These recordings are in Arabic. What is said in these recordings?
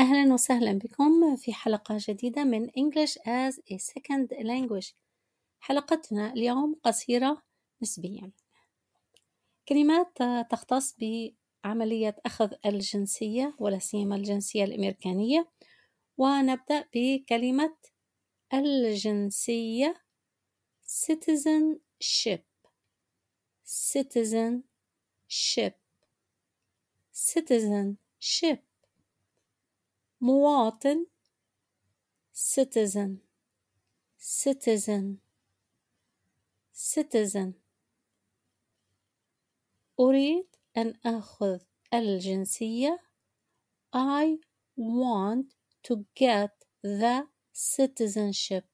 أهلا وسهلا بكم في حلقة جديدة من English as a Second Language. حلقتنا اليوم قصيرة نسبيا. كلمات تختص بعملية أخذ الجنسية ولا سيما الجنسية الأمريكانية ونبدأ بكلمة الجنسية citizenship. citizenship. citizenship. مواطن citizen citizen citizen أريد أن آخذ الجنسية I want to get the citizenship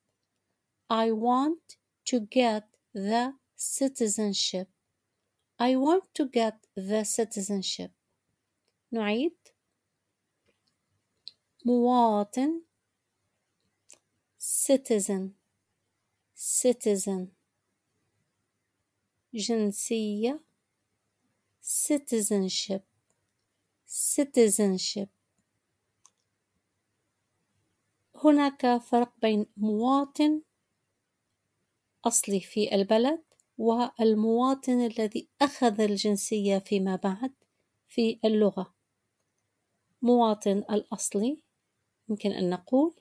I want to get the citizenship I want to get the citizenship نعيد مواطن citizen citizen. جنسية citizenship citizenship. هناك فرق بين مواطن أصلي في البلد والمواطن الذي أخذ الجنسية فيما بعد في اللغة. مواطن الأصلي يمكن أن نقول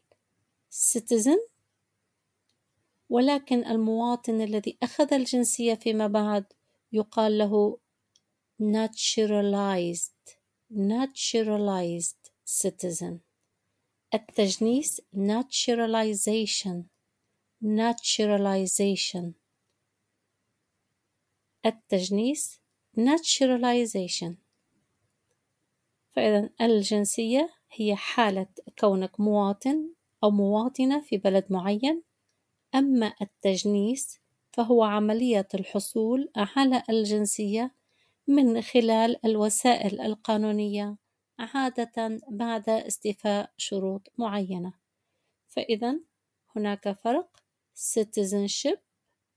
citizen ولكن المواطن الذي أخذ الجنسية فيما بعد يقال له naturalized naturalized citizen التجنيس naturalization naturalization التجنيس naturalization فإذا الجنسية هي حالة كونك مواطن أو مواطنة في بلد معين أما التجنيس فهو عملية الحصول على الجنسية من خلال الوسائل القانونية عادة بعد استيفاء شروط معينة. فإذا هناك فرق citizenship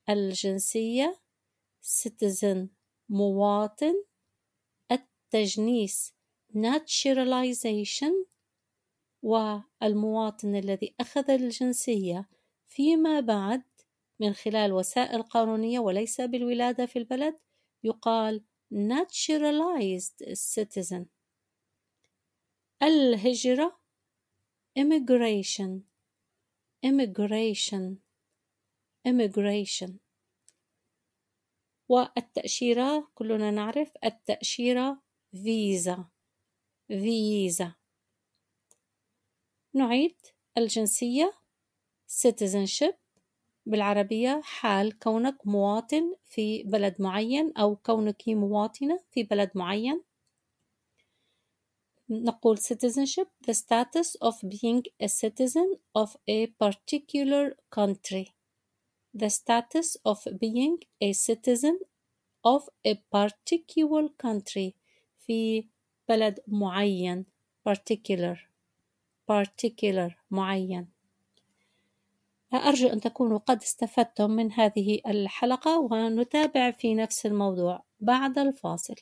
الجنسية citizen مواطن التجنيس naturalization والمواطن الذي أخذ الجنسية فيما بعد من خلال وسائل قانونية وليس بالولادة في البلد يقال naturalized citizen. الهجرة immigration immigration immigration. والتأشيرة كلنا نعرف التأشيرة فيزا فيزا نعيد الجنسية citizenship بالعربية حال كونك مواطن في بلد معين أو كونك مواطنة في بلد معين نقول citizenship the status of being a citizen of a particular country the status of being a citizen of a particular country في بلد معين particular particular معين. أرجو أن تكونوا قد استفدتم من هذه الحلقة ونتابع في نفس الموضوع بعد الفاصل.